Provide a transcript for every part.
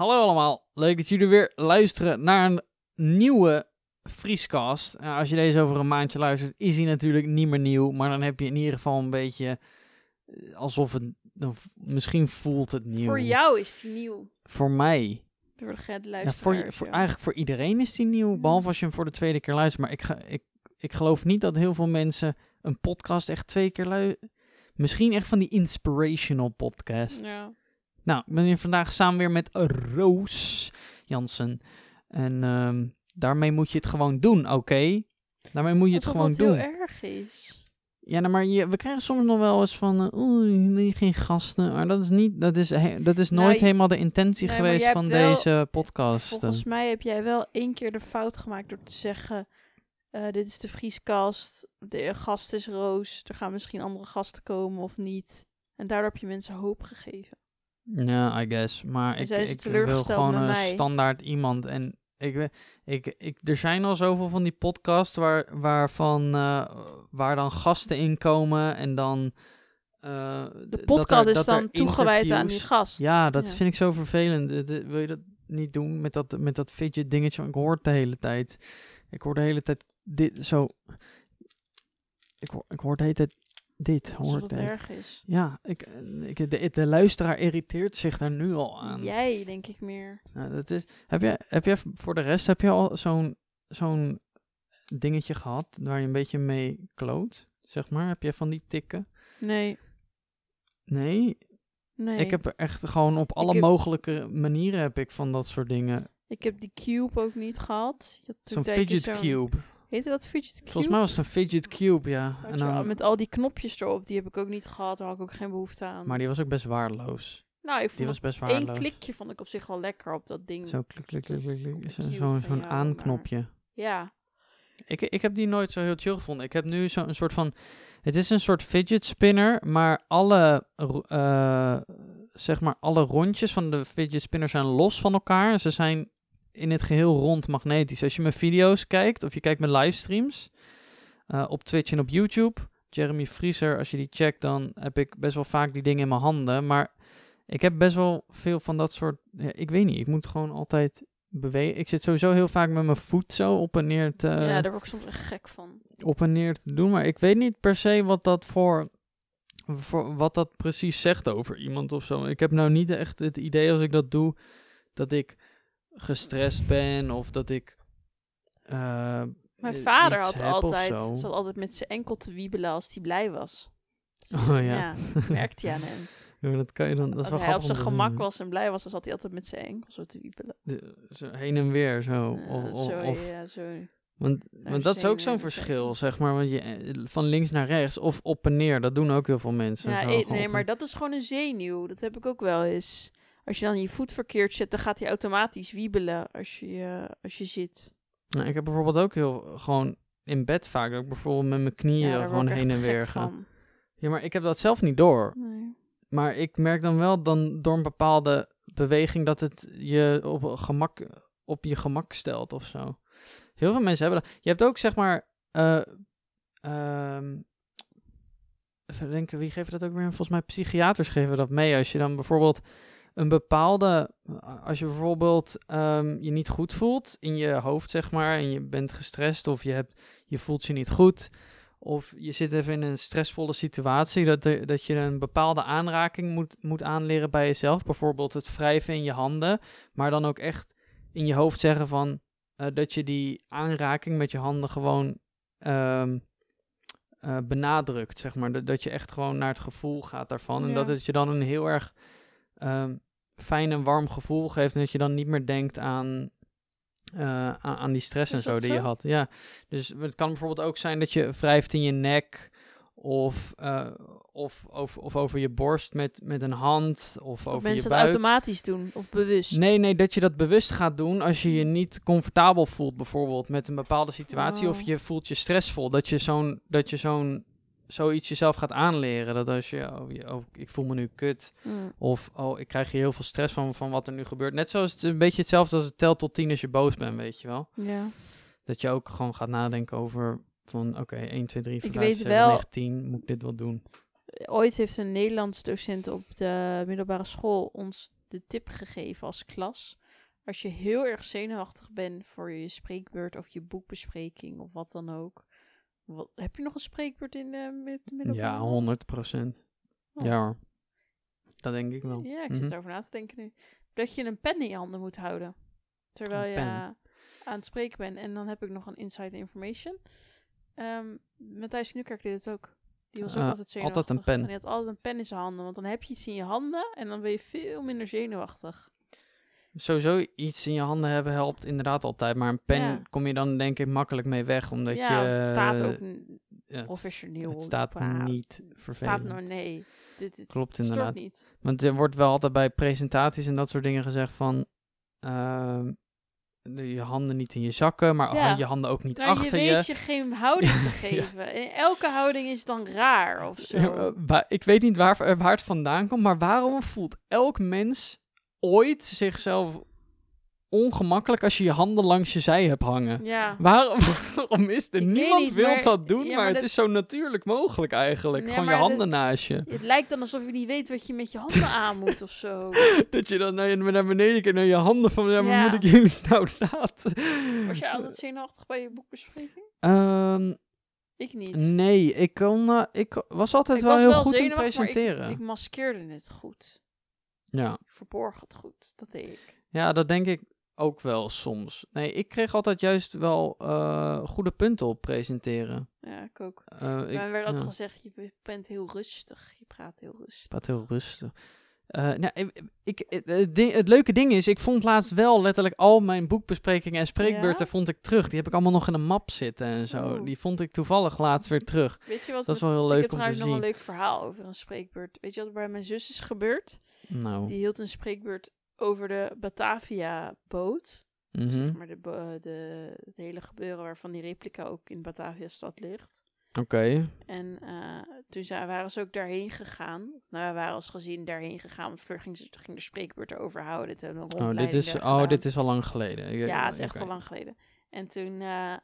Hallo allemaal, leuk dat jullie weer luisteren naar een nieuwe Friescast. Als je deze over een maandje luistert, is hij natuurlijk niet meer nieuw. Maar dan heb je in ieder geval een beetje eh, alsof het. Dan, misschien voelt het nieuw. Voor jou is die nieuw. Voor mij. Door de Ja, ja, voor, voor, eigenlijk voor iedereen is die nieuw. Behalve als je hem voor de tweede keer luistert. Maar ik, ga, ik, ik geloof niet dat heel veel mensen een podcast echt twee keer luisteren. Misschien echt van die inspirational podcast. Ja. Nou, ik ben hier vandaag samen weer met Roos Jansen. En ehm, daarmee moet je het gewoon doen, oké? Daarmee moet je het Alsof gewoon het doen. heel erg is. Ja, nou, maar je, we krijgen soms nog wel eens van, eh, oeh, geen gasten? Maar dat is niet, dat is, he- dat is Nou, nooit helemaal de intentie Nee, geweest van wel- deze podcast. Volgens mij heb jij wel één keer de fout gemaakt door te zeggen... eh, dit is de Vrieskast, de gast is Roos, er gaan misschien andere gasten komen of niet. En daardoor heb je mensen hoop gegeven. Ja, I guess. Maar En ik, ik wil gewoon een mij? standaard iemand. En ik, ik, ik, er zijn al zoveel van die podcasts waar, waarvan, eh, waar dan gasten inkomen en dan... eh, De podcast er- is dan toegewijd aan die gast. Ja, dat vind ik zo vervelend. Wil je dat niet doen met dat, met dat fidget dingetje? Ik hoor het de hele tijd. Ik hoor de hele tijd dit zo... Ik hoor, ik hoor de hele tijd dit. Hoor Alsof ik het erg is. Ja, ik, ik, de, de luisteraar irriteert zich daar nu al aan. Jij, denk ik meer. Nou, dat is, heb, je, heb je voor de rest, heb je al zo'n zo'n dingetje gehad waar je een beetje mee kloot, zeg maar? Heb je van die tikken? Nee, Nee, nee. ik heb er echt gewoon op alle heb- mogelijke manieren heb ik van dat soort dingen. Ik heb die cube ook niet gehad. Zo'n fidget cube. Heette dat fidget cube? Volgens mij was het een fidget cube, ja. En dan, Met al die knopjes erop, die heb ik ook niet gehad. Daar had ik ook geen behoefte aan. maar die was ook best waardeloos. nou, ik Die vond was best één waardeloos. klikje vond ik op zich wel lekker op dat ding. Zo klik, klik, klik, klik. Zo- Zo'n zo'n jou, aanknopje. Ja, Ik, ik heb die nooit zo heel chill gevonden. Ik heb nu zo'n soort van. Het is een soort fidget spinner, maar alle, eh, zeg maar, alle rondjes van de fidget spinner zijn los van elkaar. Ze zijn in het geheel rond magnetisch. Als je mijn video's kijkt of je kijkt mijn livestreams eh, op Twitch en op YouTube, Jeremy Vriezer, als je die checkt, dan heb ik best wel vaak die dingen in mijn handen. Maar ik heb best wel veel van dat soort. ja, ik weet niet, ik moet gewoon altijd bewegen. Ik zit sowieso heel vaak met mijn voet zo op en neer te ja, daar word ik soms echt gek van. op en neer te doen. Maar ik weet niet per se wat dat voor, voor wat dat precies zegt over iemand of zo. Ik heb nou niet echt het idee als ik dat doe dat ik gestrest ben of dat ik. eh, Mijn vader had altijd, zat altijd met zijn enkel te wiebelen als hij blij was. Oh ja. Ja, merkte je aan hem. Ja, dat kan je dan. Dat is als wel hij op zijn gemak was en blij was, dan zat hij altijd met zijn enkel zo te wiebelen. De- zo heen en weer zo. Ja, of, of- ja, zo. want, want dat is ook zo'n verschil, zeg maar. Want je, eh, van links naar rechts of op en neer, dat doen ook heel veel mensen. Ja, nee, maar dat is gewoon een zenuw. Dat heb ik ook wel eens. Als je dan je voet verkeerd zet, dan gaat hij automatisch wiebelen als je, eh, als je zit. Nou, ik heb bijvoorbeeld ook heel gewoon in bed vaak dat ik bijvoorbeeld met mijn knieën ja, gewoon heen en weer ga. van. Ja, maar ik heb dat zelf niet door. Nee. Maar ik merk dan wel dan door een bepaalde beweging dat het je op gemak op je gemak stelt of zo. Heel veel mensen hebben dat. Je hebt ook zeg maar eh, ehm, even denken, wie geeft dat ook weer? Volgens mij psychiaters geven dat mee als je dan bijvoorbeeld een bepaalde, als je bijvoorbeeld ehm, je niet goed voelt in je hoofd, zeg maar, en je bent gestrest of je, hebt, je voelt je niet goed, of je zit even in een stressvolle situatie, dat, er, dat je een bepaalde aanraking moet, moet aanleren bij jezelf, bijvoorbeeld het wrijven in je handen, maar dan ook echt in je hoofd zeggen van, eh, dat je die aanraking met je handen gewoon ehm, eh, benadrukt, zeg maar. Dat, dat je echt gewoon naar het gevoel gaat daarvan. En dat het je dan een heel erg ehm, fijn en warm gevoel geeft. En dat je dan niet meer denkt aan, eh, aan, die stress en zo dat die je had. Ja, dus het kan bijvoorbeeld ook zijn dat je wrijft in je nek. Of, eh, of, of, of over je borst met, met een hand. Of Dat over je mensen dat buik. automatisch doen of bewust. Nee, nee, dat je dat bewust gaat doen als je je niet comfortabel voelt, bijvoorbeeld met een bepaalde situatie, of Oh. je voelt je stressvol. Dat je zo'n, dat je zo'n, zoiets jezelf gaat aanleren. Dat als je, oh, je- oh, ik voel me nu kut, Mm. of oh, ik krijg hier heel veel stress van, van wat er nu gebeurt. Net zoals het een beetje hetzelfde als het telt tot tien als je boos bent, weet je wel. Ja. Dat je ook gewoon gaat nadenken over van, oké, 1, 2, 3, 4, Ik 5, weet 6, wel- 9, 10, moet ik dit wel doen? Ooit heeft een Nederlands docent op de middelbare school ons de tip gegeven als klas. Als je heel erg zenuwachtig bent voor je spreekbeurt of je boekbespreking of wat dan ook. Wat, heb je nog een spreekbeurt in de mid- middelbare? Ja, 100 procent. Oh. Ja hoor. Dat denk ik wel. Ja, ik zit Mhm. erover na te denken nu. Dat je een pen in je handen moet houden. Terwijl Een je pen. aan het spreken bent. En dan heb ik nog een inside information. Ehm Matthijs van Nieuwkerk deed het ook. Die was ook Eh, altijd zenuwachtig. altijd een pen. En die had altijd een pen in zijn handen. Want dan heb je iets in je handen en dan ben je veel minder zenuwachtig. Sowieso iets in je handen hebben helpt inderdaad altijd. Maar een pen Ja. kom je dan denk ik makkelijk mee weg. Omdat ja, je... het staat ook n- ja, het- professioneel. Het staat niet Het staat vervelend. nou, nee. Dit, dit Klopt inderdaad. niet. Want er wordt wel altijd bij presentaties en dat soort dingen gezegd van... ehm, je handen niet in je zakken, maar Ja. je handen ook niet Nou, je achter weet je geen houding te geven. En elke houding is dan raar of zo. Wa- ik weet niet waar, eh, waar het vandaan komt, maar waarom voelt elk mens ooit zichzelf ongemakkelijk als je je handen langs je zij hebt hangen? Ja. Waarom, waarom is er Ik niemand niet, wil maar- dat doen, ja, maar, maar het dat- is zo natuurlijk mogelijk eigenlijk. Ja, Gewoon je handen dat- naast je. Het lijkt dan alsof je niet weet wat je met je handen aan moet of zo. Dat je dan naar, je- naar beneden kijkt, naar je handen van, ja, maar moet ik jullie nou laten? Was je altijd zenuwachtig bij je boekbespreking? Ehm, Ik niet. nee, ik, kon, eh, ik was altijd ik wel was heel wel goed in presenteren. Ik, ik maskeerde het goed. Ja. Ik verborg het goed. Dat deed ik. ja, dat denk ik ook wel soms. Nee, ik kreeg altijd juist wel eh, goede punten op presenteren. Ja, ik ook. Eh, ik, Maar werd altijd ja. gezegd, je bent heel rustig. Je praat heel rustig. Praat heel rustig. Eh, nou, ik, ik, het, het ding- het leuke ding is, ik vond laatst wel letterlijk al mijn boekbesprekingen en spreekbeurten Ja? vond ik terug. Die heb ik allemaal nog in een map zitten en zo. Oh. Die vond ik toevallig laatst weer terug. Weet je wat? Dat is wel heel ik leuk heb om te trouwens nog zien. een leuk verhaal over een spreekbeurt. Weet je wat er bij mijn zus is gebeurd? Nou, Die hield een spreekbeurt over de Batavia-boot. mhm. Zeg maar de, bo- de, het hele gebeuren waarvan die replica ook in Batavia-stad ligt. oké. En eh, toen zijn, waren ze ook daarheen gegaan. Nou, we waren als gezin daarheen gegaan. Want Fleur ging, de spreekbeurt over houden. Toen een Oh, dit is, oh, dit is al lang geleden. Ja, het is echt al lang geleden. En toen, eh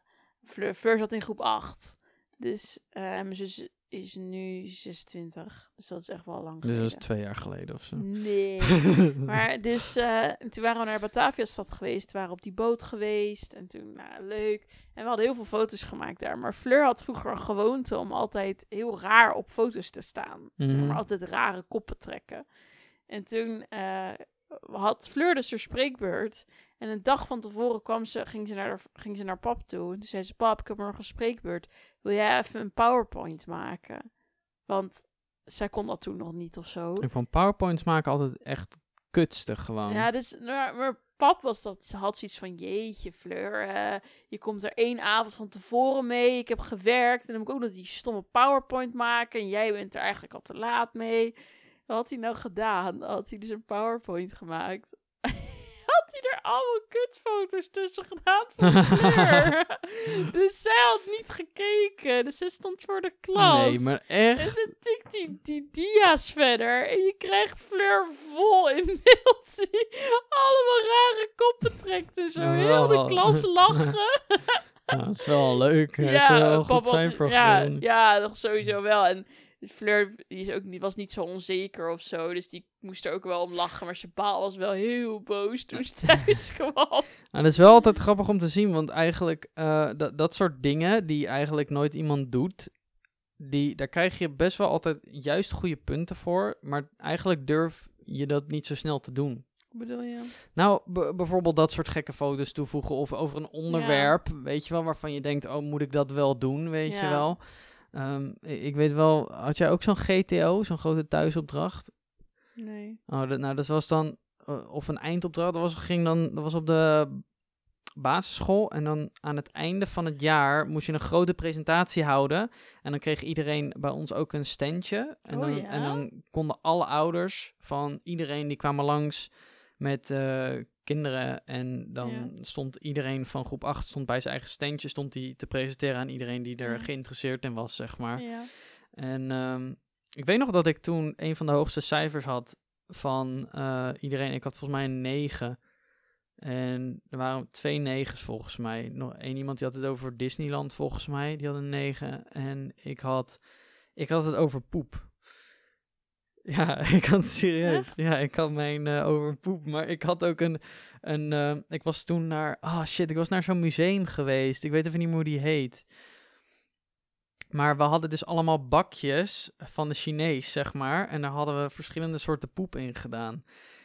Fleur, Fleur zat in groep 8. Dus, eh, mijn zus is nu 26. Dus dat is echt wel lang Dus dat geleden. is twee jaar geleden of zo. Nee. maar dus, eh, toen waren we naar Batavia-stad geweest. We waren op die boot geweest. En toen, nou, leuk. En we hadden heel veel foto's gemaakt daar. Maar Fleur had vroeger een gewoonte om altijd heel raar op foto's te staan. Zeg Mhm. maar altijd rare koppen trekken. En toen eh, had Fleur dus haar spreekbeurt. En een dag van tevoren kwam ze, ging, ze naar, ging ze naar pap toe. En toen zei ze, pap, ik heb nog een spreekbeurt. Wil jij even een PowerPoint maken? Want zij kon dat toen nog niet of zo. Ik vond PowerPoints maken altijd echt kutstig gewoon. Ja, dus, maar, maar pap was dat, ze had zoiets van, jeetje Fleur, je komt er één avond van tevoren mee, ik heb gewerkt en dan moet ik ook nog die stomme PowerPoint maken en jij bent er eigenlijk al te laat mee. Wat had hij nou gedaan? Had hij dus een PowerPoint gemaakt? Had hij er allemaal kutfoto's tussen gedaan van Fleur? dus zij had niet gekeken, dus ze stond voor de klas. nee, maar En echt. ze tikt die, die dia's verder. En je krijgt Fleur vol in beeld. Die allemaal rare koppen trekt en zo. Heel de klas lachen. Dat is wel leuk. Ja, het zou wel papa goed zijn voor ja, gewoon- ja, dat sowieso wel. En Fleur die is ook, was niet zo onzeker of zo. Dus die moest er ook wel om lachen. Maar zijn baal was wel heel boos toen ze thuis kwam. Nou, dat is wel altijd grappig om te zien, want eigenlijk eh, dat, dat soort dingen die eigenlijk nooit iemand doet, die, daar krijg je best wel altijd juist goede punten voor, maar eigenlijk durf je dat niet zo snel te doen. Bedoel je? Nou, bijvoorbeeld dat soort gekke foto's toevoegen of over een onderwerp, weet je wel, waarvan je denkt, oh, moet ik dat wel doen, weet je wel. Ehm, ik weet wel, had jij ook zo'n GTO, zo'n grote thuisopdracht? Nee. Oh, dat, nou, dat was dan, eh, of een eindopdracht, dat was, ging dan, dat was op de basisschool. En dan aan het einde van het jaar moest je een grote presentatie houden. En dan kreeg iedereen bij ons ook een standje. En, Oh, dan, ja? en dan konden alle ouders van iedereen, die kwamen langs met eh, kinderen. En dan Ja. stond iedereen van groep 8 stond bij zijn eigen standje, stond die te presenteren aan iedereen die er Ja. geïnteresseerd in was, zeg maar. Ja. En ehm, ik weet nog dat ik toen een van de hoogste cijfers had van eh, iedereen. Ik had volgens mij een 9. En er waren twee negens volgens mij. Nog één iemand die had het over Disneyland volgens mij. Die had een 9. En ik had, ik had het over poep. Ja, ik had serieus. Echt? Ja, ik had mijn eh, over poep. Maar ik had ook een. een eh, ik was toen naar. Ah shit, ik was naar zo'n museum geweest. Ik weet even niet meer hoe die heet. Maar we hadden dus allemaal bakjes van de Chinees, zeg maar. En daar hadden we verschillende soorten poep in gedaan.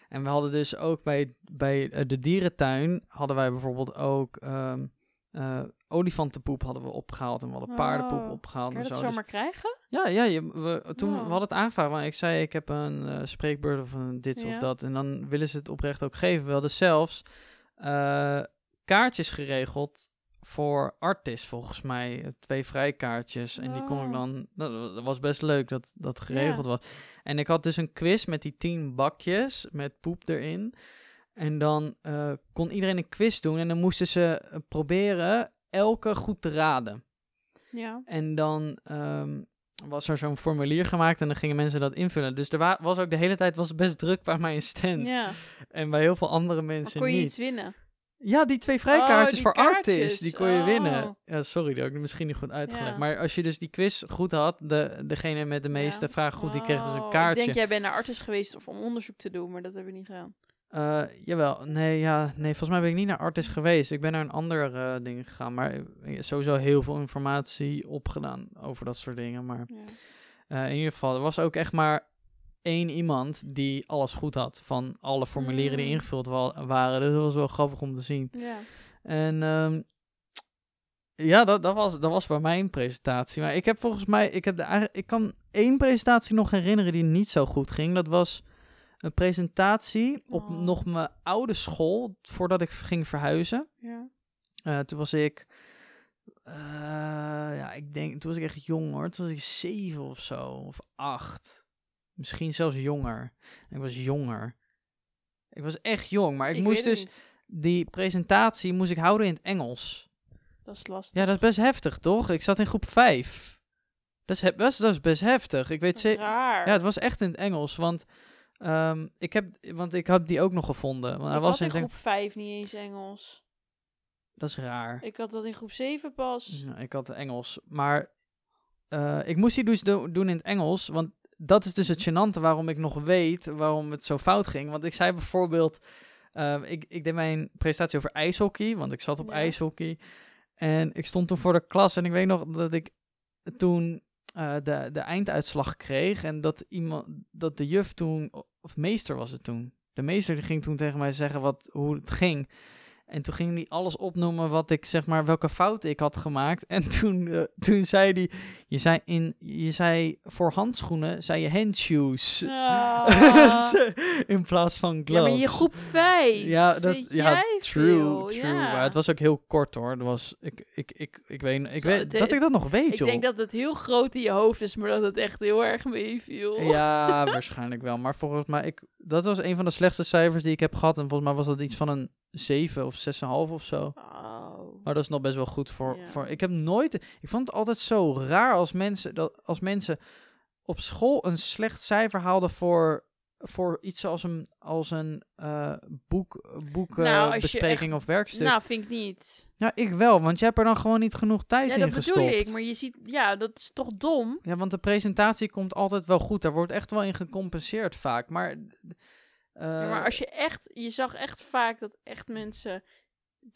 En we hadden dus ook bij, bij eh, de dierentuin. hadden wij bijvoorbeeld ook. ehm, eh, olifantenpoep hadden we opgehaald. En we hadden paardenpoep Oh, opgehaald. Kan je en dat zo. Dus- zomaar krijgen? ja, ja je, we, toen Wow. we hadden het aangevraagd, want ik zei ik heb een eh, spreekbeurt of een dit of dat. En dan willen ze het oprecht ook geven. We hadden zelfs eh, kaartjes geregeld voor Artis, volgens mij. Twee vrijkaartjes. En die kon ik Oh. dan... nou, dat was best leuk dat dat geregeld was. En ik had dus een quiz met die tien bakjes met poep erin. En dan eh, kon iedereen een quiz doen en dan moesten ze eh, proberen elke goed te raden. Ja. En dan ehm, was er zo'n formulier gemaakt en dan gingen mensen dat invullen. Dus er wa- was ook de hele tijd was het best druk bij mijn stand. ja. En bij heel veel andere Maar mensen kon je niet. iets winnen? Ja, die twee vrijkaartjes Oh, voor kaartjes. Die kon je Oh. winnen. Ja, sorry, dat heb ik misschien niet goed uitgelegd. Ja. Maar als je dus die quiz goed had, de, degene met de meeste Ja. vragen goed, die kreeg dus Oh, een kaartje. Ik denk, jij bent naar artis geweest of om onderzoek te doen, maar dat hebben we niet gedaan. Eh, jawel, nee, ja, nee, volgens mij ben ik niet naar Artis geweest. Ik ben naar een ander eh, ding gegaan, maar eh, sowieso heel veel informatie opgedaan over dat soort dingen. Maar Ja. In ieder geval, er was ook echt maar één iemand die alles goed had van alle formulieren die Mm. ingevuld wa- waren. Dus dat was wel grappig om te zien. ja. En ehm, ja, dat, dat, was, dat was bij mijn presentatie. Maar ik heb volgens mij, ik, heb de, ik kan één presentatie nog herinneren die niet zo goed ging. Dat was een presentatie op Oh. nog mijn oude school, voordat ik ging verhuizen. Ja. Eh, toen was ik, eh, ja, ik denk, toen was ik echt jong hoor. Toen was ik zeven of zo, of acht. Misschien zelfs jonger. Ik was jonger. Ik was echt jong, maar ik, moest dus, niet. die presentatie moest ik houden in het Engels. Dat is lastig. Ja, dat is best heftig, toch? Ik zat in groep vijf. Dat is, best, dat is best heftig. Ik weet zeker. Ja, het was echt in het Engels, want ehm, ik heb, want ik had die ook nog gevonden. Want hij ik was had in groep 5 niet eens Engels. Dat is raar. Ik had dat in groep 7 pas. Ja, ik had Engels. Maar eh, ik moest die dus do- doen in het Engels. Want dat is dus het gênante waarom ik nog weet waarom het zo fout ging. Want ik zei bijvoorbeeld... eh, ik, ik deed mijn presentatie over ijshockey, want ik zat op Ja. ijshockey. En ik stond toen voor de klas en ik weet nog dat ik toen eh, de, de einduitslag kreeg. En dat, iemand, dat de juf toen, of meester was het toen. De meester die ging toen tegen mij zeggen wat, hoe het ging. En toen ging hij alles opnoemen wat ik, zeg maar, welke fouten ik had gemaakt. En toen, eh, toen zei hij, je zei, in, je zei voor handschoenen, zei je handshoes. Ah. in plaats van ja, gloves. maar je groep 5. Ja, dat, Weet ja jij true, veel, true. ja. Maar het was ook heel kort hoor. Dat was, ik, ik, ik, ik weet, ik Zo, weet dat ik dat nog weet, Ik joh. denk dat het heel groot in je hoofd is, maar dat het echt heel erg meeviel. Ja, waarschijnlijk wel. Maar volgens mij, ik, dat was een van de slechtste cijfers die ik heb gehad. En volgens mij was dat iets van een 7 of 6,5 of zo. Oh. Maar dat is nog best wel goed voor, Ja. voor. Ik heb nooit. Ik vond het altijd zo raar als mensen, dat, als mensen op school een slecht cijfer haalden voor, voor iets als een, als een eh, boek, boek eh, Nou, of werkstuk. Nou, vind ik niet. ja, ik wel, want je hebt er dan gewoon niet genoeg tijd Ja, in dat gestopt. bedoel ik. Maar je ziet, ja, dat is toch dom? Ja, want de presentatie komt altijd wel goed. Daar wordt echt wel in gecompenseerd vaak. Maar, eh, Ja, maar als je echt, je zag echt vaak dat echt mensen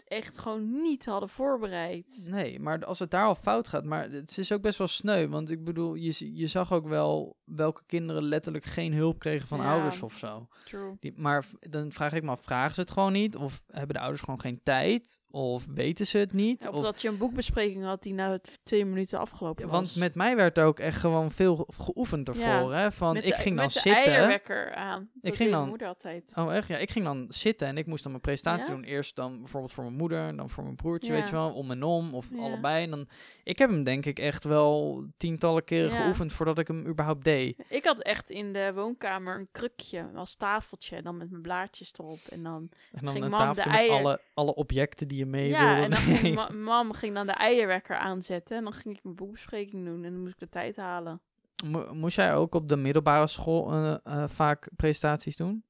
echt gewoon niet hadden voorbereid. Nee, maar als het daar al fout gaat, maar het is ook best wel sneu. Want ik bedoel, je, je zag ook wel welke kinderen letterlijk geen hulp kregen van Ja. ouders of zo. True. Die, maar dan vraag ik me af, vragen ze het gewoon niet? Of hebben de ouders gewoon geen tijd? Of weten ze het niet? Of, dat je een boekbespreking had die na twee minuten afgelopen Ja, was. want met mij werd er ook echt gewoon veel ge- geoefend ervoor. Hè? Van, ik ging dan met de zitten. eierwekker aan. Dat ging dan- moeder altijd. Oh, echt? Ja, ik ging dan zitten en ik moest dan mijn presentatie doen. Eerst dan bijvoorbeeld voor mijn moeder, en dan voor mijn broertje, Ja. weet je wel, om en om, of Ja. allebei. En dan, ik heb hem denk ik echt wel tientallen keren Ja. geoefend voordat ik hem überhaupt deed. Ik had echt in de woonkamer een krukje als tafeltje. Dan met mijn blaadjes erop. En dan, En dan Ging een mam tafeltje de met alle, alle objecten die je mee ja, wilde en dan ma- mam ging dan de eierwekker aanzetten. En dan ging ik mijn boekbespreking doen. En dan moest ik de tijd halen. Mo- Moest jij ook op de middelbare school eh, eh, vaak presentaties doen?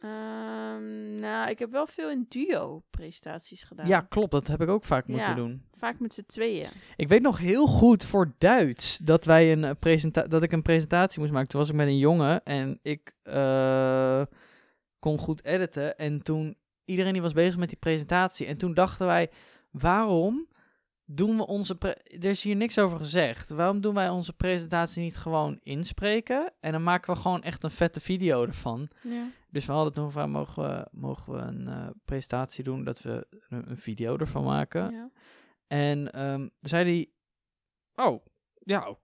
Ehm, nou, ik heb wel veel in duo-presentaties gedaan. Ja, klopt. Dat heb ik ook vaak moeten Ja. doen. Vaak met z'n tweeën. Ik weet nog heel goed voor Duits dat, wij een, eh, presenta dat ik een presentatie moest maken. Toen was ik met een jongen en ik eh, kon goed editen. En toen, iedereen die was bezig met die presentatie. En toen dachten wij, waarom doen we onze... er is hier niks over gezegd. Waarom doen wij onze presentatie niet gewoon inspreken? En dan maken we gewoon echt een vette video ervan. Ja. Dus we hadden toen gevraagd, mogen we, mogen we een eh, presentatie doen dat we een, een video ervan maken? ja. En ehm, toen zei hij, oh, ja,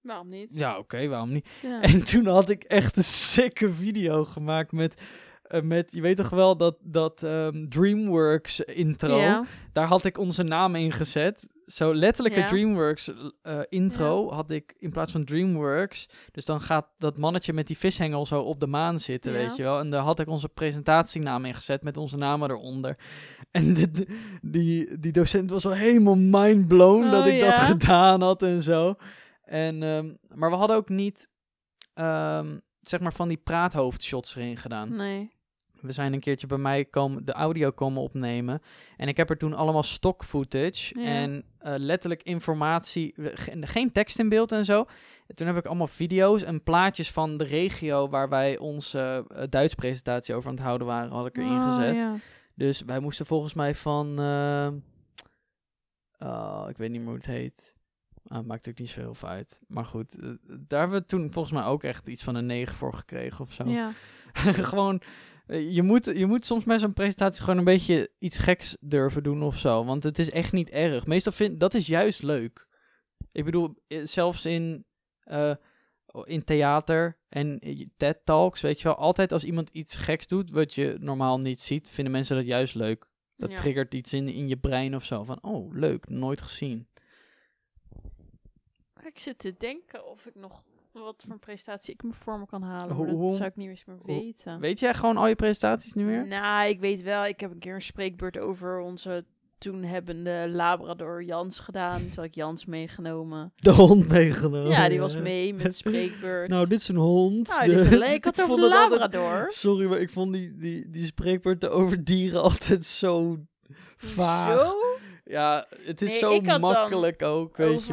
Waarom niet? ja oké, waarom niet? Ja. En toen had ik echt een sikke video gemaakt met, eh, met je weet toch wel, dat, dat ehm, DreamWorks intro. Ja. Daar had ik onze naam in gezet. Zo letterlijke Ja. DreamWorks eh, intro had ik in plaats van DreamWorks. Dus dan gaat dat mannetje met die vishengel zo op de maan zitten, Ja. weet je wel. En daar had ik onze presentatienaam in gezet met onze namen eronder. En de, de- die, die docent was al helemaal mindblown dat Oh, ik dat gedaan had en zo. En, ehm, maar we hadden ook niet, ehm, zeg maar, van die praathoofdshots erin gedaan. Nee. We zijn een keertje bij mij komen, de audio komen opnemen. En ik heb er toen allemaal stock footage Ja. en eh, letterlijk informatie, ge- geen tekst in beeld en zo. En toen heb ik allemaal video's en plaatjes van de regio waar wij onze eh, Duits presentatie over aan het houden waren, had ik erin Oh, gezet. ja. Dus wij moesten volgens mij van, eh, oh, ik weet niet meer hoe het heet. Ah, maakt ook niet zo heel veel uit. Maar goed, eh, daar hebben we toen volgens mij ook echt iets van een 9 voor gekregen of zo. Ja. gewoon, je moet, je moet soms bij zo'n presentatie gewoon een beetje iets geks durven doen of zo. Want het is echt niet erg. Meestal vind dat is juist leuk. Ik bedoel, eh, zelfs in, eh, in theater en eh, TED-talks, weet je wel. Altijd als iemand iets geks doet wat je normaal niet ziet, vinden mensen dat juist leuk. Dat Ja. triggert iets in, in je brein of zo. Van, oh, leuk, nooit gezien. Ik zit te denken of ik nog wat voor een presentatie ik me voor me kan halen. Hoe- dat zou ik niet eens meer weten. Weet jij gewoon al je presentaties nu weer? Nou, ik weet wel. Ik heb een keer een spreekbeurt over onze toen hebbende Labrador Jans gedaan. Toen had ik Jans meegenomen. De hond meegenomen. ja, die was mee met spreekbeurt. Nou, dit is een hond. Nou, die is. Ik had over de altijd- Labrador. Sorry, maar ik vond die, die, die spreekwoorden over dieren altijd zo vaag. Zo? Ja, het is Nee, zo makkelijk ook, weet je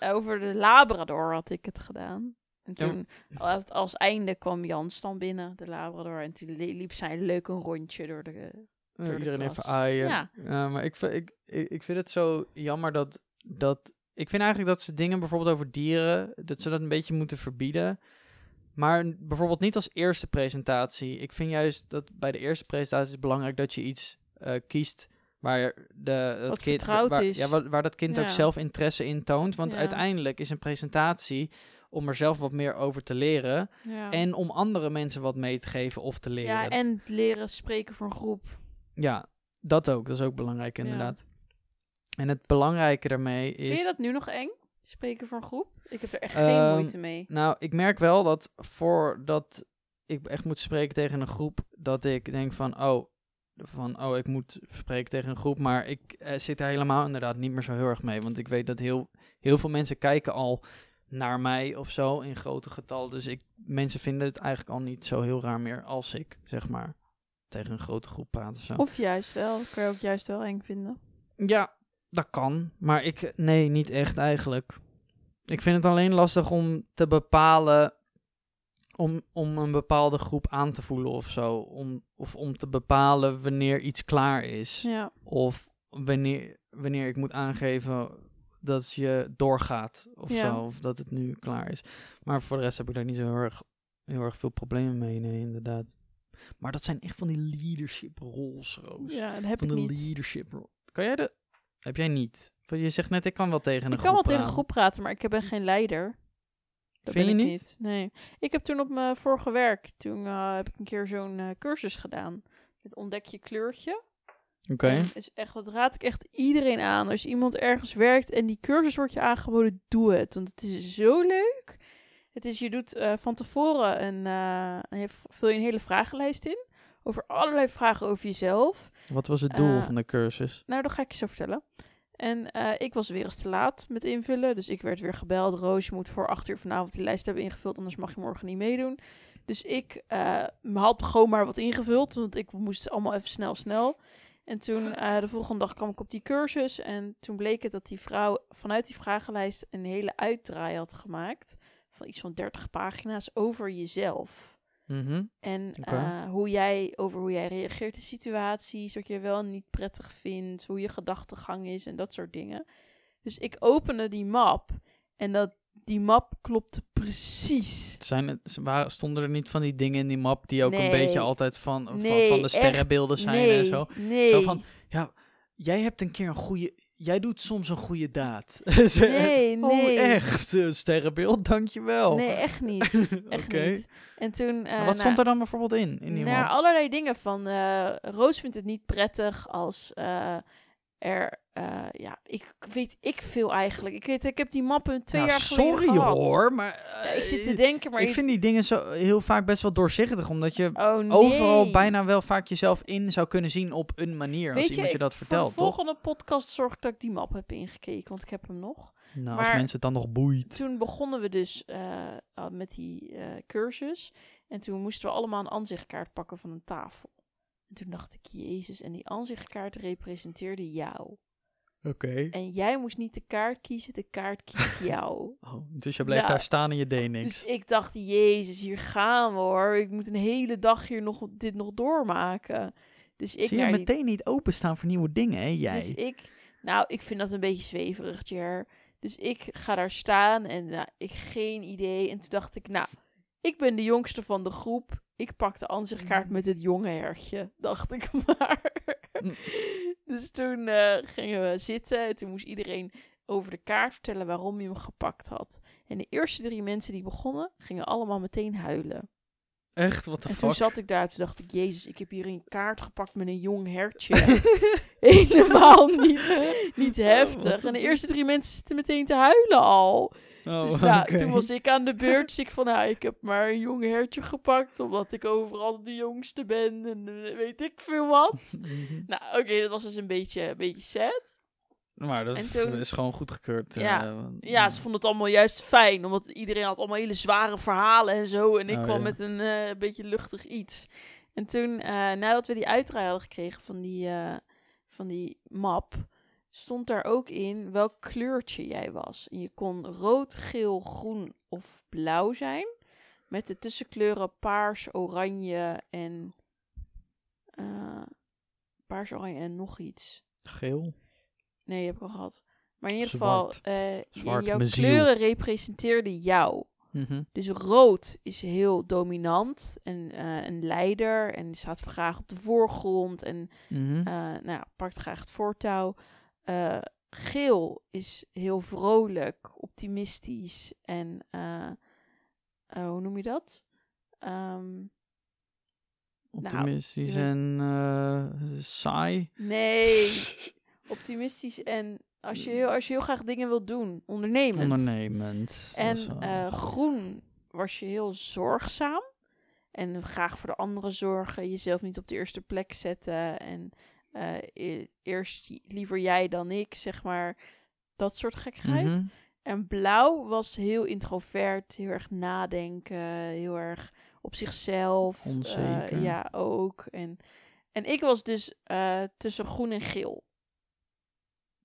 wel. Over de Labrador had ik het gedaan. En toen, als, als einde kwam Jans dan binnen, de Labrador. En toen li- liep zij leuk een rondje door de... Door de iedereen klas. even aaien. Ja. Maar ik, vind- ik, ik, vind het zo jammer dat, dat... Ik vind eigenlijk dat ze dingen bijvoorbeeld over dieren... dat ze dat een beetje moeten verbieden. Maar bijvoorbeeld niet als eerste presentatie. Ik vind juist dat bij de eerste presentatie is belangrijk dat je iets eh, kiest... waar, de, het Wat kind, vertrouwd waar, is. Ja, waar, waar dat kind ook zelf interesse in toont. Want Ja. uiteindelijk is een presentatie om er zelf wat meer over te leren... Ja. en om andere mensen wat mee te geven of te leren. ja, en leren spreken voor een groep. Ja, dat ook. Dat is ook belangrijk Ja. inderdaad. En het belangrijke daarmee is... Vind je dat nu nog eng? Spreken voor een groep? Ik heb er echt Ehm, geen moeite mee. Nou, ik merk wel dat voordat ik echt moet spreken tegen een groep, dat ik denk van, oh, van, oh, ik moet spreken tegen een groep, maar ik eh, zit er helemaal inderdaad niet meer zo heel erg mee, want ik weet dat heel, heel veel mensen kijken al naar mij of zo in grote getallen, dus ik, mensen vinden het eigenlijk al niet zo heel raar meer als ik, zeg maar, tegen een grote groep praat of zo. Of juist wel. Dat kan je ook juist wel eng vinden. Ja, dat kan. Maar ik, nee, niet echt eigenlijk. Ik vind het alleen lastig om te bepalen, om, om een bepaalde groep aan te voelen of zo. Om, of om te bepalen wanneer iets klaar is. Ja. Of wanneer, wanneer ik moet aangeven dat je doorgaat of Ja. zo. Of dat het nu klaar is. Maar voor de rest heb ik daar niet zo heel erg, heel erg veel problemen mee, nee, inderdaad. Maar dat zijn echt van die leadership roles, Roos ja, dat heb van ik de niet. leadership role. Kan jij de... Heb jij niet? Want je zegt net, ik kan wel tegen een Ik kan wel groep tegen een praten. groep praten, maar ik ben geen leider. Dat Vind ben je ik niet? Nee. Ik heb toen op mijn vorige werk, toen eh, heb ik een keer zo'n eh, cursus gedaan. Het ontdek je kleurtje. Oké. Is echt, dat raad ik echt iedereen aan. Als iemand ergens werkt en die cursus wordt je aangeboden, doe het. Want het is zo leuk. Het is, je doet eh, van tevoren een, v- vul je een hele vragenlijst in. Over allerlei vragen over jezelf. Wat was het doel Eh, van de cursus? Nou, dat ga ik je zo vertellen. En ik was weer eens te laat met invullen. Dus ik werd weer gebeld. Roos, je moet voor acht uur vanavond die lijst hebben ingevuld. Anders mag je morgen niet meedoen. Dus ik had gewoon maar wat ingevuld, want ik moest allemaal even snel, snel. En toen, eh, de volgende dag kwam ik op die cursus. En toen bleek het dat die vrouw vanuit die vragenlijst een hele uitdraai had gemaakt. Van iets van 30 pagina's over jezelf. Mhm. En eh, hoe jij, over hoe jij reageert in situaties, wat je wel niet prettig vindt, hoe je gedachtegang is en dat soort dingen. Dus ik opende die map en dat, die map klopte precies. Zijn het, stonden er niet van die dingen in die map die ook een beetje altijd van, van, Nee, van de echt. sterrenbeelden zijn nee, en zo? Zo van, ja, jij hebt een keer een goede, jij doet soms een goede daad. Nee, nee. Oh, echt? Sterrenbeeld, dankjewel. Nee, echt niet. Echt niet. En toen... eh, wat nou, stond er dan bijvoorbeeld in, in die Nou, map? allerlei dingen van... eh, Roos vindt het niet prettig als eh, er... eh, ja, ik weet ik veel eigenlijk. Ik weet, ik heb die mappen twee Nou, jaar geleden sorry gehad. hoor, maar... Ja, ik zit te eh, denken, maar ik vind die dingen zo heel vaak best wel doorzichtig, omdat je Oh, nee. overal bijna wel vaak jezelf in zou kunnen zien op een manier, als iemand je dat vertelt, de volgende podcast zorg ik dat ik die map heb ingekeken, want ik heb hem nog. Nou, als maar- mensen het dan nog boeit. Toen begonnen we dus eh, met die cursus. En toen moesten we allemaal een aanzichtkaart pakken van een tafel. En toen dacht ik, jezus, en die aanzichtkaart representeerde jou. Oké. En jij moest niet de kaart kiezen, de kaart kiest jou. Oh, dus je bleef Nou, daar staan en je deed niks. Dus ik dacht, jezus, hier gaan we hoor. Ik moet een hele dag hier nog dit nog doormaken. Dus ik Zie je naar die meteen niet openstaan voor nieuwe dingen, hè, jij? Dus ik, nou, ik vind dat een beetje zweverig, Jer. Dus ik ga daar staan en nou, ik geen idee. En toen dacht ik, nou, ik ben de jongste van de groep. Ik pak de aanzichtkaart met het jonge hertje, dacht ik maar. Mm. dus toen eh, gingen we zitten en toen moest iedereen over de kaart vertellen waarom hij hem gepakt had. En de eerste drie mensen die begonnen, gingen allemaal meteen huilen. Echt, what the En toen fuck? zat ik daar, toen dacht ik, jezus, ik heb hier een kaart gepakt met een jong hertje. Helemaal niet, niet heftig. En de eerste drie mensen zitten meteen te huilen al. Oh, Dus nou, oké. toen was ik aan de beurt. Dus ik van, nou, ik heb maar een jong hertje gepakt. Omdat ik overal de jongste ben. En weet ik veel wat. Nou, oké, dat was dus een beetje, een beetje sad. Maar dat En toen- is gewoon goedgekeurd. Ja. eh, Ja, ze vonden het allemaal juist fijn. Omdat iedereen had allemaal hele zware verhalen en zo. En ik Oh, kwam ja. met een eh, beetje luchtig iets. En toen, eh, nadat we die uitdraai hadden gekregen van die, van die map, stond daar ook in welk kleurtje jij was. En je kon rood, geel, groen of blauw zijn. Met de tussenkleuren paars, oranje en... paars, oranje en nog iets. Geel. Nee, heb ik al gehad. Maar in ieder Zwart. geval, eh, Zwart, jouw mijn ziel. kleuren representeerden jou. Mhm. Dus rood is heel dominant en eh, een leider en staat graag op de voorgrond en Mhm. eh, nou, ja, pakt graag het voortouw. Eh, geel is heel vrolijk, optimistisch en eh, eh, hoe noem je dat? Ehm, Optimistisch nou, en eh, saai. nee, optimistisch en als je, heel, als je heel graag dingen wilt doen, ondernemend. Ondernemend. En eh, groen was je heel zorgzaam. En graag voor de anderen zorgen. Jezelf niet op de eerste plek zetten. En eh, e- eerst liever jij dan ik, zeg maar. Dat soort gekheid. Mhm. En blauw was heel introvert. Heel erg nadenken. Heel erg op zichzelf. eh, Onzeker. ja, ook. En, en ik was dus tussen groen en geel.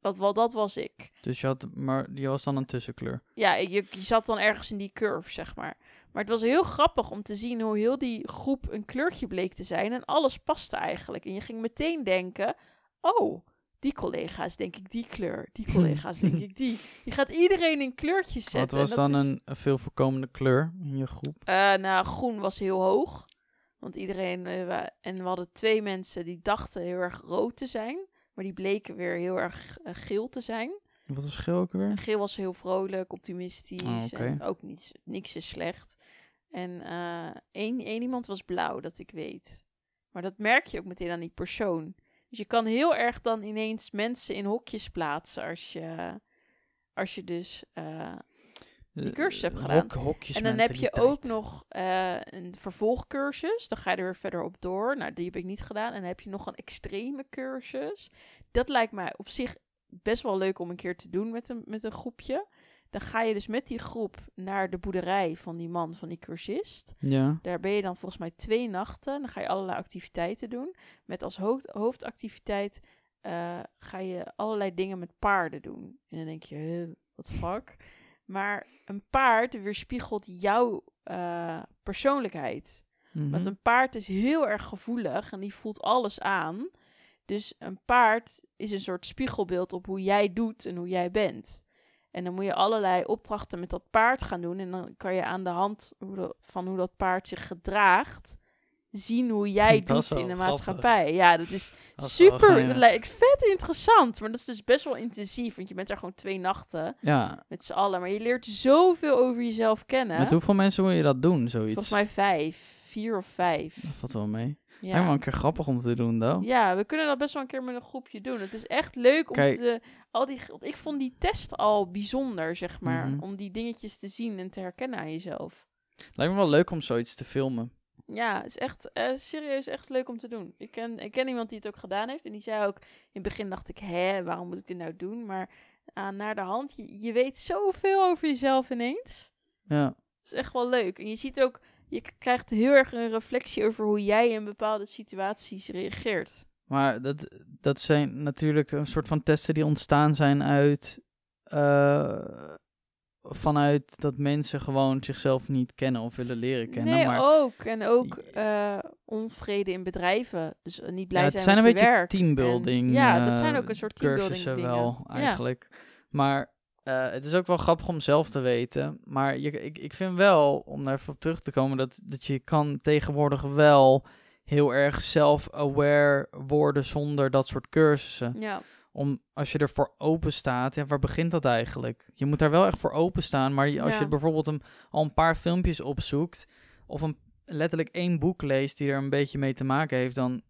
Dat, wel, dat was ik. Dus je had, maar je was dan een tussenkleur. ja, je, je zat dan ergens in die curve, zeg maar. Maar het was heel grappig om te zien hoe heel die groep een kleurtje bleek te zijn. En alles paste eigenlijk. En je ging meteen denken, oh, die collega is denk ik die kleur. Die collega is denk ik die. Je gaat iedereen in kleurtjes zetten. Wat was dat dan is- een, veel voorkomende kleur in je groep? Eh, nou, groen was heel hoog. Want iedereen... wa- en we hadden twee mensen die dachten heel erg rood te zijn. Maar die bleken weer heel erg eh, geel te zijn. Wat was geel ook weer? En Geel was heel vrolijk, optimistisch. Oh. En ook niets, niks is slecht. En eh één, één iemand was blauw, dat ik weet. Maar dat merk je ook meteen aan die persoon. Dus je kan heel erg dan ineens mensen in hokjes plaatsen als je, als je dus... eh, die cursus hebt gedaan. Hok, hokjes en dan heb je ook nog eh, een vervolgcursus. Dan ga je er weer verder op door. Nou, die heb ik niet gedaan. En dan heb je nog een extreme cursus. Dat lijkt mij op zich best wel leuk om een keer te doen met een, met een groepje. Dan ga je dus met die groep naar de boerderij van die man, van die cursist. Ja. Daar ben je dan volgens mij twee nachten. Dan ga je allerlei activiteiten doen. Met als hoofd, hoofdactiviteit eh, ga je allerlei dingen met paarden doen. En dan denk je, huh, wat fuck. Maar een paard weerspiegelt jouw eh, persoonlijkheid. Mhm. Want een paard is heel erg gevoelig en die voelt alles aan. Dus een paard is een soort spiegelbeeld op hoe jij doet en hoe jij bent. En dan moet je allerlei opdrachten met dat paard gaan doen. En dan kan je aan de hand van hoe dat paard zich gedraagt, zien hoe jij Dat doet in de grappig. maatschappij. Ja, dat is Dat is wel super, dat lijkt vet interessant. Maar dat is dus best wel intensief, want je bent daar gewoon twee nachten Ja. met z'n allen. Maar je leert zoveel over jezelf kennen. Met hoeveel mensen moet je dat doen, zoiets? Volgens mij vijf, vier of vijf. Dat valt wel mee. Ja. Wel een keer grappig om te doen, though. Ja, we kunnen dat best wel een keer met een groepje doen. Het is echt leuk om Kijk. te... Al die, ik vond die test al bijzonder, zeg maar. Mhm. Om die dingetjes te zien en te herkennen aan jezelf. Lijkt me wel leuk om zoiets te filmen. Ja, het is echt eh, serieus echt leuk om te doen. Ik ken, ik ken iemand die het ook gedaan heeft. En die zei ook, in het begin dacht ik, hè, waarom moet ik dit nou doen? Maar ah, naar de hand, je, je weet zoveel over jezelf ineens. Ja. Het is echt wel leuk. En je ziet ook, je krijgt heel erg een reflectie over hoe jij in bepaalde situaties reageert. Maar dat, dat zijn natuurlijk een soort van testen die ontstaan zijn uit... eh, vanuit dat mensen gewoon zichzelf niet kennen of willen leren kennen. nee, maar ook. En ook eh, onvrede in bedrijven. Dus eh, niet blij ja, het zijn, zijn een met je beetje teambuilding. En- ja, dat eh, zijn ook een soort teambuilding cursussen dingen. wel, Ja. eigenlijk. Maar het is ook wel grappig om zelf te weten. Maar je, ik, ik vind wel, om daar even op terug te komen, dat, dat je kan tegenwoordig wel heel erg self-aware worden zonder dat soort cursussen. Ja, Om, als je ervoor open staat, ja, waar begint dat eigenlijk? Je moet daar wel echt voor openstaan, maar je- als Ja. je bijvoorbeeld een, al een paar filmpjes opzoekt, of een, letterlijk één boek leest die er een beetje mee te maken heeft, dan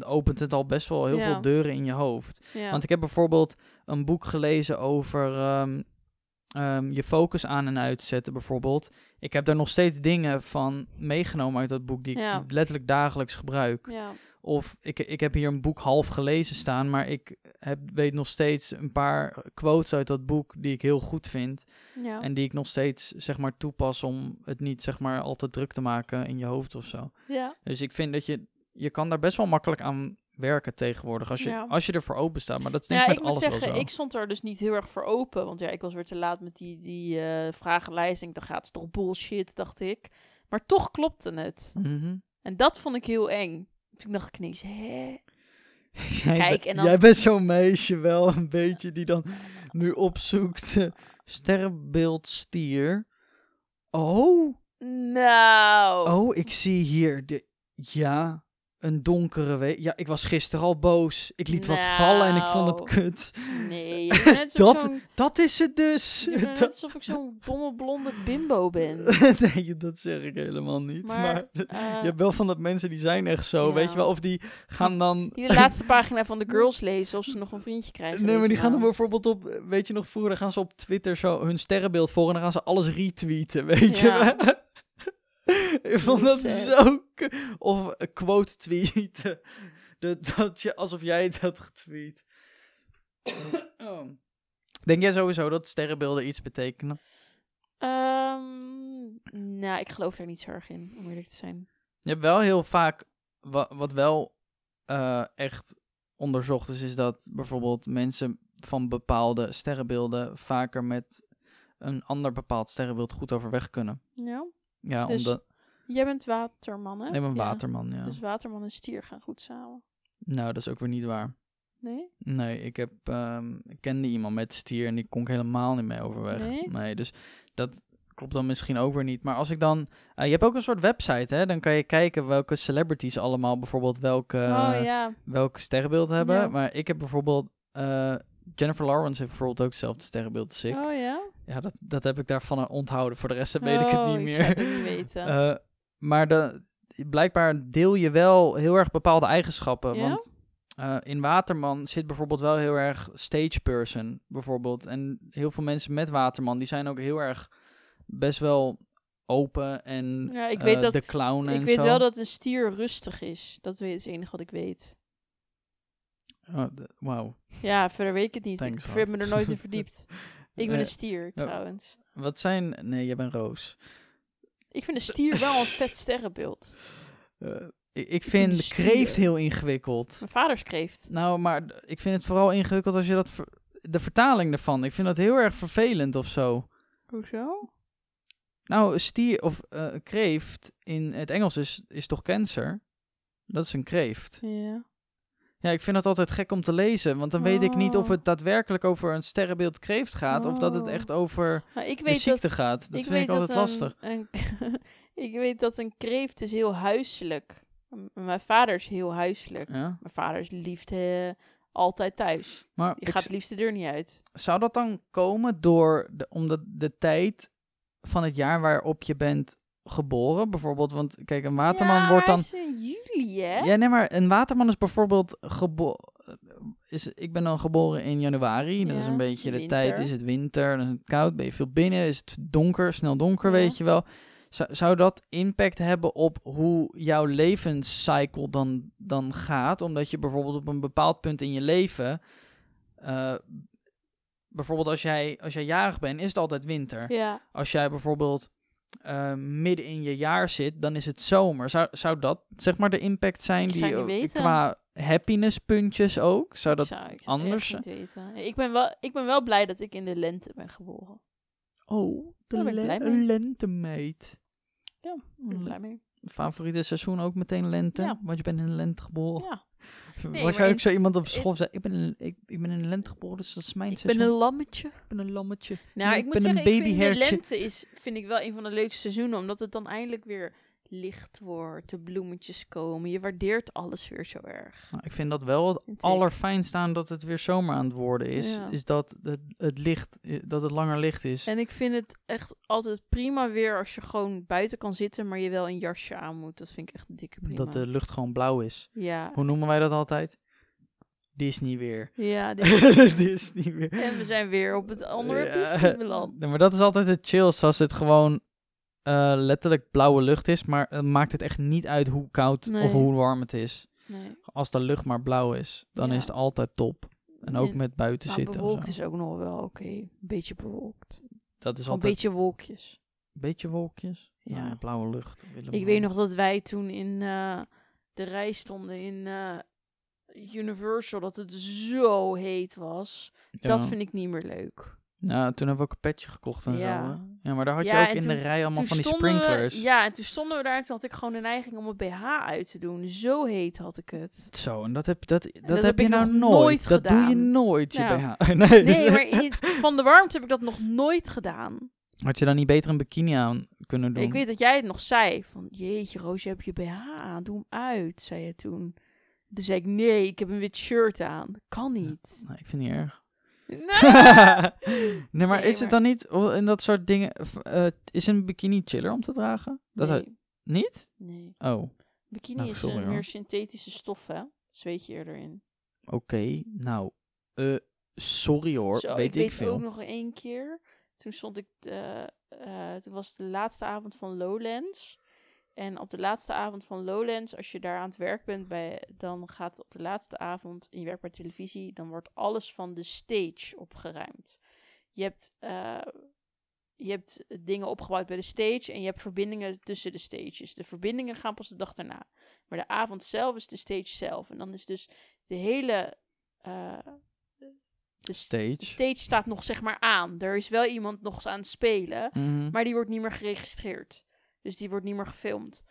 opent het al best wel heel Ja. veel deuren in je hoofd. ja. Want ik heb bijvoorbeeld een boek gelezen over ehm, ehm, je focus aan en uitzetten, bijvoorbeeld. Ik heb daar nog steeds dingen van meegenomen uit dat boek die ik letterlijk dagelijks gebruik. Of ik, ik heb hier een boek half gelezen staan, maar ik heb, weet nog steeds een paar quotes uit dat boek die ik heel goed vind. ja. En die ik nog steeds, zeg maar, toepas om het niet, zeg maar, al te druk te maken in je hoofd of zo. ja. Dus ik vind dat je, je kan daar best wel makkelijk aan werken tegenwoordig, als je, Ja. als je ervoor open staat. Maar dat is denk ik Ja, met ik moet alles zeggen, wel zo. ik stond er dus niet heel erg voor open. Want ja, ik was weer te laat met die, die eh, vragenlijst. En ik dacht, ja, het toch bullshit, dacht ik. Maar toch klopte het. Mhm. En dat vond ik heel eng. Toen dacht ik ineens, hè? Jij, Kijk, en dan- jij bent zo'n meisje wel een beetje die dan nu opzoekt eh, sterrenbeeld stier. Oh, Nou. oh, ik zie hier de ja, een donkere week. Ja, ik was gisteren al boos. Ik liet wat vallen en ik vond het Nou. kut. Nee, Dat- Dat is het dus. je bent Dat- alsof ik zo'n domme blonde bimbo ben. nee, dat zeg ik helemaal niet. Maar, Maar, je hebt wel van dat mensen die zijn echt zo, Ja. weet je wel. Of die gaan dan... die de laatste pagina van de girls lezen of ze nog een vriendje krijgen. Nee, maar die gaan dan bijvoorbeeld op, weet je nog, vroeger gaan ze op Twitter zo hun sterrenbeeld voor en dan gaan ze alles retweeten, weet je Ja. Ik vond dat zo... Of een quote tweeten. Dat, dat je, alsof jij het had getweet. Oh. Denk jij sowieso dat sterrenbeelden iets betekenen? Ehm, nou, ik geloof daar niet zo erg in, om eerlijk te zijn. Je hebt wel heel vaak, wa- wat wel eh, echt onderzocht is, is dat bijvoorbeeld mensen van bepaalde sterrenbeelden vaker met een ander bepaald sterrenbeeld goed overweg kunnen. Ja. Ja, Dus- omdat... Jij bent waterman, hè? Ik ben Ja. waterman, ja. Dus waterman en stier gaan goed samen. Nou, dat is ook weer niet waar. Nee? Nee, ik, heb, ehm, ik kende iemand met stier en die kon ik helemaal niet mee overweg. Nee? dus dat klopt dan misschien ook weer niet. Maar als ik dan... eh, je hebt ook een soort website, hè? Dan kan je kijken welke celebrities allemaal bijvoorbeeld welke... oh ja. welk sterrenbeeld hebben. Ja. Maar ik heb bijvoorbeeld... eh, Jennifer Lawrence heeft bijvoorbeeld ook hetzelfde sterrenbeeld als ik. Oh ja? Ja, dat, dat heb ik daarvan onthouden. Voor de rest weet ik het Oh, niet Ik zou meer. het niet weten. Eh, maar de, blijkbaar deel je wel heel erg bepaalde eigenschappen. Ja? Want eh, in Waterman zit bijvoorbeeld wel heel erg stage person, bijvoorbeeld. En heel veel mensen met Waterman, die zijn ook heel erg best wel open en Ja, ik eh, weet dat- de clown en ik weet zo. wel dat een stier rustig is. Dat weet- is het enige wat ik weet. Oh, Wauw. Ja, verder weet ik het niet. Thanks, ik heb me er nooit in verdiept. Ik ben Eh, een stier, nou, trouwens. Wat zijn... Nee, jij bent roos. Ik vind een stier wel een vet sterrenbeeld. Eh, ik, ik vind kreeft heel ingewikkeld. Mijn vader schreef. Nou, maar ik vind het vooral ingewikkeld als je dat... ver- de vertaling ervan. Ik vind dat heel erg vervelend of zo. Hoezo? Nou, stier of eh, een kreeft in het Engels is, is toch cancer? Dat is een kreeft. Ja. Ja, ik vind dat altijd gek om te lezen, want dan weet ik niet of Oh. het daadwerkelijk over een sterrenbeeld kreeft gaat of dat het Oh. echt over Maar ik de weet ziekte dat... gaat. Dat ik vind weet ik altijd dat lastig. Een, ik weet dat een kreeft is heel huiselijk. Mijn vader is heel huiselijk. Ja. Mijn vader is liefst eh, altijd thuis. Maar Die gaat het liefst de deur niet uit. zou dat dan komen door de, omdat de tijd van het jaar waarop je bent geboren, bijvoorbeeld? Want kijk, een waterman ja, wordt dan. is in juli, hè? Ja, nee, maar een waterman is bijvoorbeeld geboren. Is, ik ben dan geboren in januari. Dat is een beetje de winter. tijd. Is het winter, dan is het koud, ben je veel binnen, is het donker, snel donker, Ja. weet je wel. Zou, zou dat impact hebben op hoe jouw levenscycle dan, dan gaat? Omdat je bijvoorbeeld op een bepaald punt in je leven. eh, bijvoorbeeld als jij, als jij jarig bent, is het altijd winter. Ja. Als jij bijvoorbeeld eh, midden in je jaar zit, dan is het zomer. Zou, zou dat zeg maar de impact zijn Ik die ook- weten. qua happiness puntjes ook? Zou dat Zou ik anders niet weten. Ik ben, wel, ik ben wel blij dat ik in de lente ben geboren. Oh, de ik le- lentemeid. Ja, Ik ben blij mee. Favoriete seizoen ook meteen lente? Ja. Want je bent in de lente geboren. Ja. Was Nee, jij maar ook in- zo iemand op school zei, ik ben, in, ik, ik ben de lente geboren, dus dat is mijn Ik ben een lammetje. ik ben een lammetje. Nou, ik, ik moet ben een zeggen, de babyhertje. lente is, vind ik wel een van de leukste seizoenen, omdat het dan eindelijk weer licht wordt, de bloemetjes komen. Je waardeert alles weer zo erg. Nou, ik vind dat wel het allerfijnste aan dat het weer zomer aan het worden is. Ja. Is dat het, het licht, eh, dat het langer licht is. En ik vind het echt altijd prima weer als je gewoon buiten kan zitten, maar je wel een jasje aan moet. Dat vind ik echt dikke prima. Dat de lucht gewoon blauw is. Ja. Hoe noemen wij dat altijd? Disney weer. Ja, Disney weer. en we zijn weer op het andere Ja. Disney beland. Maar dat is altijd het chillst als het gewoon eh, letterlijk blauwe lucht is. Maar het maakt het echt niet uit hoe koud Nee. of hoe warm het is. Nee. Als de lucht maar blauw is, dan Ja. is het altijd top. En ook En- met buiten Nou, zitten. bewolkt is ook nog wel oké. Een beetje bewolkt. Dat is Gewoon een altijd beetje wolkjes. een beetje wolkjes. Ja. Nou, blauwe lucht. Ik weet nog dat wij toen in eh, de rij stonden in eh, Universal, dat het zo heet was. Ja. Dat vind ik niet meer leuk. Ja, toen hebben we ook een petje gekocht en Ja. zo. Ja, maar daar had je Ja, ook in toen- de rij allemaal van die sprinklers. We, ja, en toen stonden we daar en toen had ik gewoon de neiging om een BH uit te doen. Zo heet had ik het. Zo, en dat heb, dat, dat, dat heb heb je ik nou nooit. nooit dat doe je gedaan. nooit, je Nou, BH. Nee, dus- Nee, maar in- van de warmte heb ik dat nog nooit gedaan. Had je dan niet beter een bikini aan kunnen doen? Ik weet dat jij het nog zei. Van, jeetje Roos, je hebt je BH aan. Doe hem uit, zei je toen. Toen zei ik, nee, ik heb een wit shirt aan. Dat kan niet. Nee, ik vind het niet erg. Nee. nee, maar Nee, is het dan niet in dat soort dingen... eh, is een bikini chiller om te dragen? Dat hij- nee, niet? nee. Oh, Bikini Nou, is sorry, een hoor. meer synthetische stof, hè? Zweet je eerder in. oké. Nou, eh, sorry hoor, Zo, weet ik ik, weet veel. ook nog één keer. Toen stond ik, de, eh, toen was het de laatste avond van Lowlands. En op de laatste avond van Lowlands, als je daar aan het werk bent, bij, dan gaat op de laatste avond, en je werkt bij televisie, dan wordt alles van de stage opgeruimd. Je hebt, eh, je hebt dingen opgebouwd bij de stage en je hebt verbindingen tussen de stages. De verbindingen gaan pas de dag daarna. Maar de avond zelf is de stage zelf. En dan is dus de hele... eh, de st- Stage. de stage staat nog zeg maar aan. Er is wel iemand nog eens aan het spelen, Mhm. maar die wordt niet meer geregistreerd. Dus die wordt niet meer gefilmd.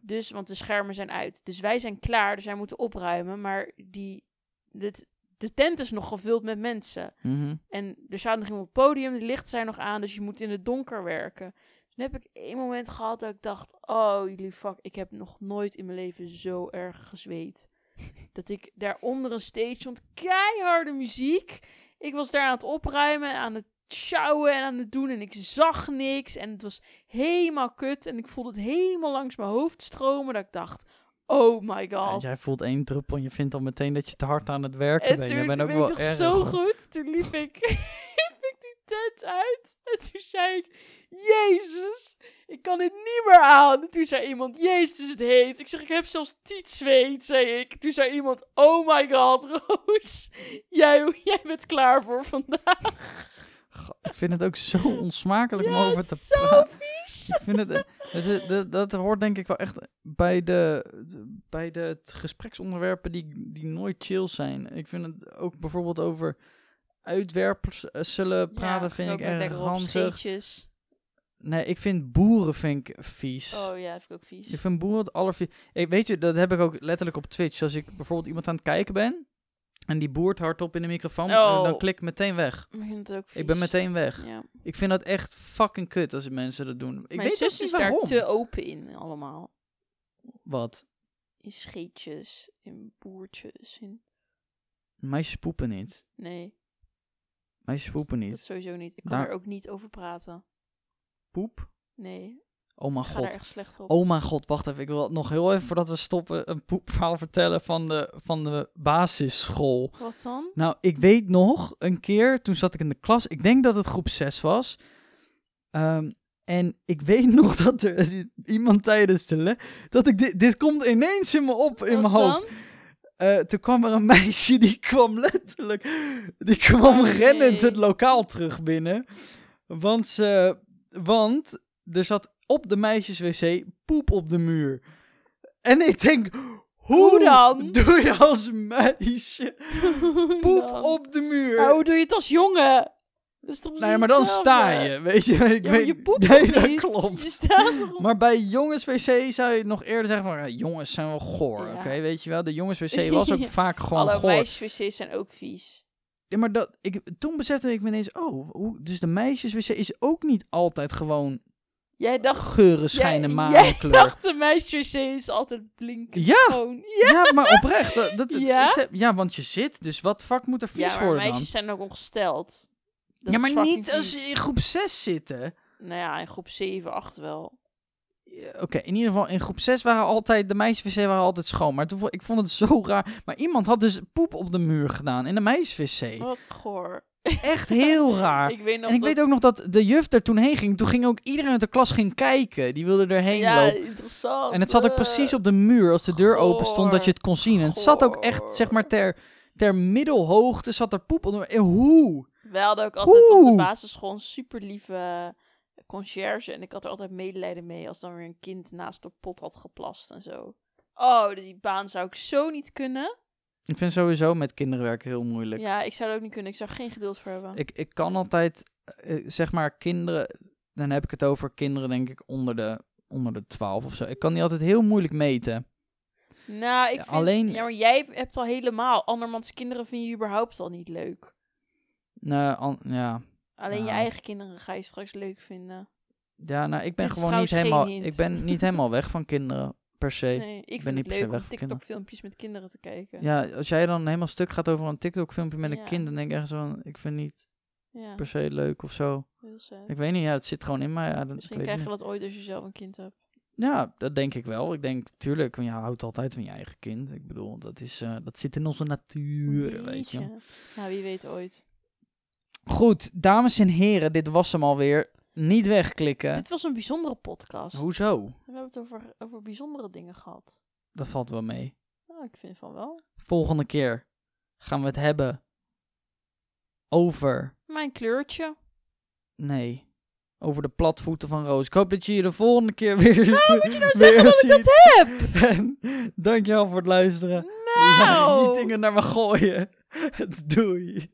Dus, want de schermen zijn uit. Dus wij zijn klaar, dus wij moeten opruimen. Maar die, dit, de tent is nog gevuld met mensen. Mhm. En er staat nog iemand op het podium, de lichten zijn nog aan, dus je moet in het donker werken. Toen heb ik één moment gehad dat ik dacht, oh jullie fuck, ik heb nog nooit in mijn leven zo erg gezweet. dat ik daar onder een stage stond, keiharde muziek. Ik was daar aan het opruimen, aan het sjouwen en aan het doen en ik zag niks. En het was helemaal kut en ik voelde het helemaal langs mijn hoofd stromen dat ik dacht, oh my Ja, god. jij voelt één druppel en je vindt al meteen dat je te hard aan het werken En bent. Je toen bent ook wel erg. zo goed. Toen liep ik, liep ik die tent uit. En toen zei ik, Jezus, ik kan dit niet meer aan. En toen zei iemand, Jezus, het heet. Ik zeg, ik heb zelfs tietzweet, zei ik. Toen zei iemand, oh my god, Roos. Jij, jij bent klaar voor vandaag. Ik vind het ook zo onsmakelijk om Ja, over te zo praten. vies. Ik vind het, eh, het, dat hoort denk ik wel echt bij de, bij de gespreksonderwerpen die, die nooit chill zijn. Ik vind het ook bijvoorbeeld over uitwerpers eh, zullen praten, vind ik erg ranzig. Nee, ik vind boeren vind ik vies. Oh ja, vind ik ook vies. Ik vind boeren het allervies. Ik, weet je, dat heb ik ook letterlijk op Twitch. Als ik bijvoorbeeld iemand aan het kijken ben en die boert hardop in de microfoon, Oh. dan klik ik meteen weg. Ik ook. Ik ben meteen weg. Ja. Ik vind dat echt fucking kut als mensen dat doen. Ik Mijn weet zus is daar te open in allemaal. Wat? In scheetjes, in boertjes, in... Meisjes poepen niet. Nee, Meisjes poepen dat niet. sowieso niet. Ik kan Daar- er ook niet over praten. Poep? Nee, Oh mijn god. echt slecht op. Oh mijn god, wacht even. Ik wil nog heel even voordat we stoppen een poepverhaal vertellen van de, van de basisschool. Wat dan? Nou, ik weet nog een keer, toen zat ik in de klas, ik denk dat het groep 6 was. Ehm, en ik weet nog dat er iemand tijdens de les, dat ik dit, dit komt ineens in me op, in Wat mijn hoofd. dan? Eh, toen kwam er een meisje, die kwam letterlijk, die kwam Oh, rennend het lokaal terug binnen. Want, ze, want er zat op de meisjeswc poep op de muur. En ik denk, hoe, Hoe dan? doe je als meisje poep Dan. op de muur? Maar hoe doe je het als jongen? Nee, maar dan sta je, weet je. Ik Ja, weet, je poept nee, dat niet? klopt. Je staat erop. Maar bij jongenswc zou je nog eerder zeggen van, ja, jongens zijn wel goor, Ja. oké, weet je wel. De jongenswc was ook vaak gewoon Alle goor. meisjes-wc's zijn ook vies. Ja, maar dat, ik, toen besefte ik me ineens, oh, hoe, dus de meisjeswc is ook niet altijd gewoon Jij dacht... geuren, schijnen, maankleur. Jij dacht de meisjes-wc is altijd blinkend Ja. schoon. Ja, Ja, maar oprecht. Dat, dat, Ja? Is, ja, want je zit, dus wat fuck moet er vies ja maar worden dan? meisjes zijn ook ongesteld. Dat ja, maar niet als ze in groep 6 zitten. Nou ja, in groep 7, 8 wel. Ja, Oké, in ieder geval in groep 6 waren altijd, de meisjeswc waren altijd schoon. Maar toen, ik vond het zo raar. Maar iemand had dus poep op de muur gedaan in de meisjeswc. Wat goor. Echt heel raar. Ik weet nog En ik dat... weet ook nog dat de juf er toen heen ging. Toen ging ook iedereen uit de klas ging kijken. Die wilde erheen ja, lopen. interessant. En het zat ook Eh, precies op de muur als de deur open stond dat je het kon zien. En het zat ook echt, zeg maar, ter, ter middelhoogte zat er poep onder. En hoe? Wij hadden ook altijd op de basisschool een super lieve conciërge. En ik had er altijd medelijden mee als dan weer een kind naast de pot had geplast en zo. Oh, dus die baan zou ik zo niet kunnen. Ik vind sowieso met kinderen werken heel moeilijk. Ja, ik zou dat ook niet kunnen. Ik zou geen geduld voor hebben. Ik, ik kan altijd, eh, zeg maar, kinderen... Dan heb ik het over kinderen, denk ik, onder de, onder de 12 of zo. Ik kan die altijd heel moeilijk meten. nou, ik vind... alleen- Ja, maar jij hebt al helemaal... Andermans kinderen vind je überhaupt al niet leuk. Nou, an- ja. Alleen je Nou. eigen kinderen ga je straks leuk vinden. ja, nou, ik ben gewoon niet helemaal... hint. Ik ben niet helemaal weg van kinderen, per se. Nee, ik ben vind niet het leuk om. TikTok-filmpjes met kinderen te kijken. Ja, als jij dan helemaal stuk gaat over een TikTok-filmpje met een kind, dan denk ik echt zo van, ik vind het niet Ja, per se leuk of zo. heel sad. Ik weet niet, ja, het zit gewoon in mij. Ja, Misschien krijg je dat ooit als je zelf een kind hebt. Ja, dat denk ik wel. Ik denk, tuurlijk, je houdt altijd van je eigen kind. Ik bedoel, dat, is, eh, dat zit in onze natuur, weet je. Nou, wie weet ooit. Goed, dames en heren, dit was hem alweer. Niet wegklikken. Dit was een bijzondere podcast. Hoezo? We hebben het over, over bijzondere dingen gehad. Dat valt wel mee. Nou, ik vind van wel. Volgende keer gaan we het hebben over... Mijn kleurtje. Nee, over de platvoeten van Roos. Ik hoop dat je je de volgende keer weer Nou, moet je nou zeggen dat ik dat heb? En dankjewel voor het luisteren. Nou. Niet dingen naar me gooien. Doei.